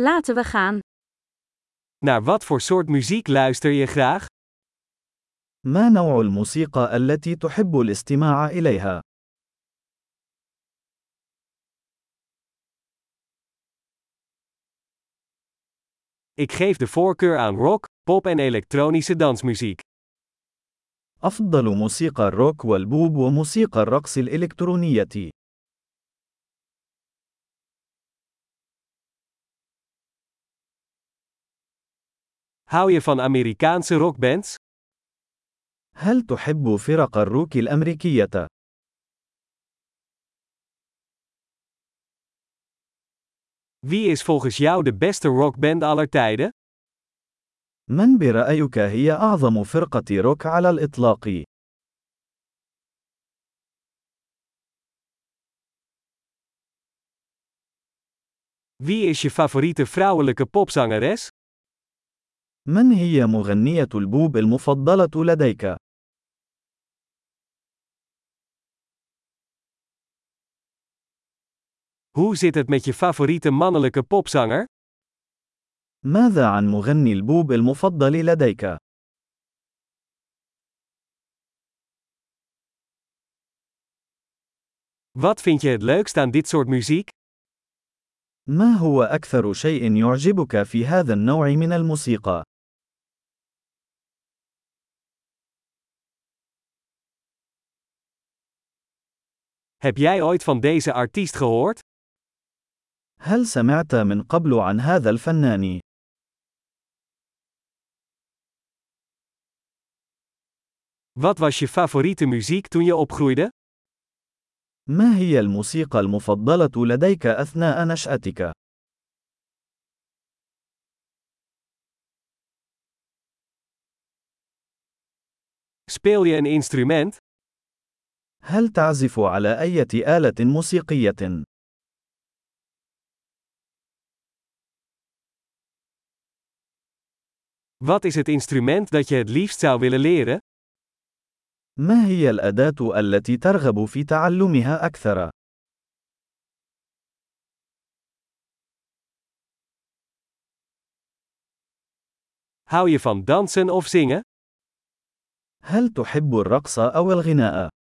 Laten we gaan. Naar wat voor soort muziek luister je graag? ما نوع الموسيقى التي تحب الاستماع إليها؟ Ik geef de voorkeur aan rock, pop en elektronische dansmuziek. أفضل موسيقى الروك والبوب وموسيقى الرقص الإلكترونية. Hou je van Amerikaanse rockbands? هل تحب فرق الروك الأمريكية؟ Wie is volgens jou de beste rockband aller tijden? من برأيك هي أعظم فرقة روك على الإطلاق؟ Wie is je favoriete vrouwelijke popzangeres? من هي مغنية البوب المفضلة لديك؟ Hoe zit het met je favoriete mannelijke popzanger? ماذا عن مغني البوب المفضل لديك؟ Wat vind je het leukst aan dit soort muziek? ما هو أكثر شيء يعجبك في هذا النوع من الموسيقى؟ Heb jij ooit van deze artiest gehoord? هل سمعت من قبل عن هذا الفنان؟ Wat was je favoriete muziek toen je opgroeide? ما هي الموسيقى المفضلة لديك أثناء نشأتك؟ Speel je een instrument? هل تعزف على أي آلة موسيقية؟ Wat is het instrument dat je het liefst zou willen leren? ما هي الأداة التي ترغب في تعلمها أكثر؟ Hou je van dansen of zingen? هل تحب الرقص أو الغناء؟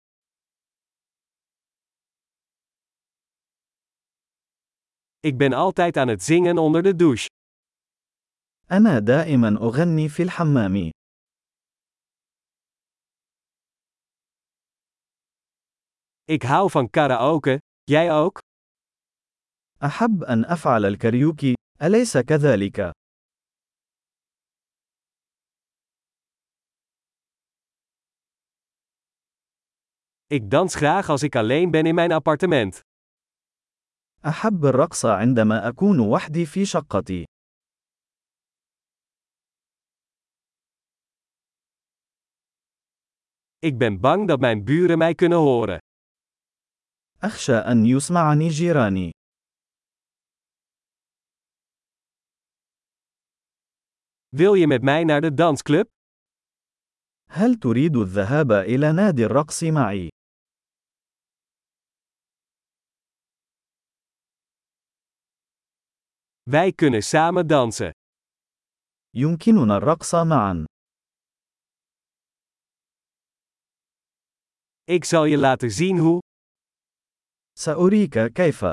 Ik ben altijd aan het zingen onder de douche. أنا دائما أغني في الحمام. Ik hou van karaoke, jij ook? أحب أن أفعل الكاريوكي، أليس كذلك؟ Ik dans graag als ik alleen ben in mijn appartement. أحب الرقص عندما أكون وحدي في شقتي. Ik ben bang dat mijn buren mij kunnen horen. أخشى أن يسمعني جيراني. Wil je met mij naar de dansclub? هل تريد الذهاب إلى نادي الرقص معي؟ Wij kunnen samen dansen. يمكننا الرقص معا. Ik zal je laten zien hoe. سأريك كيف.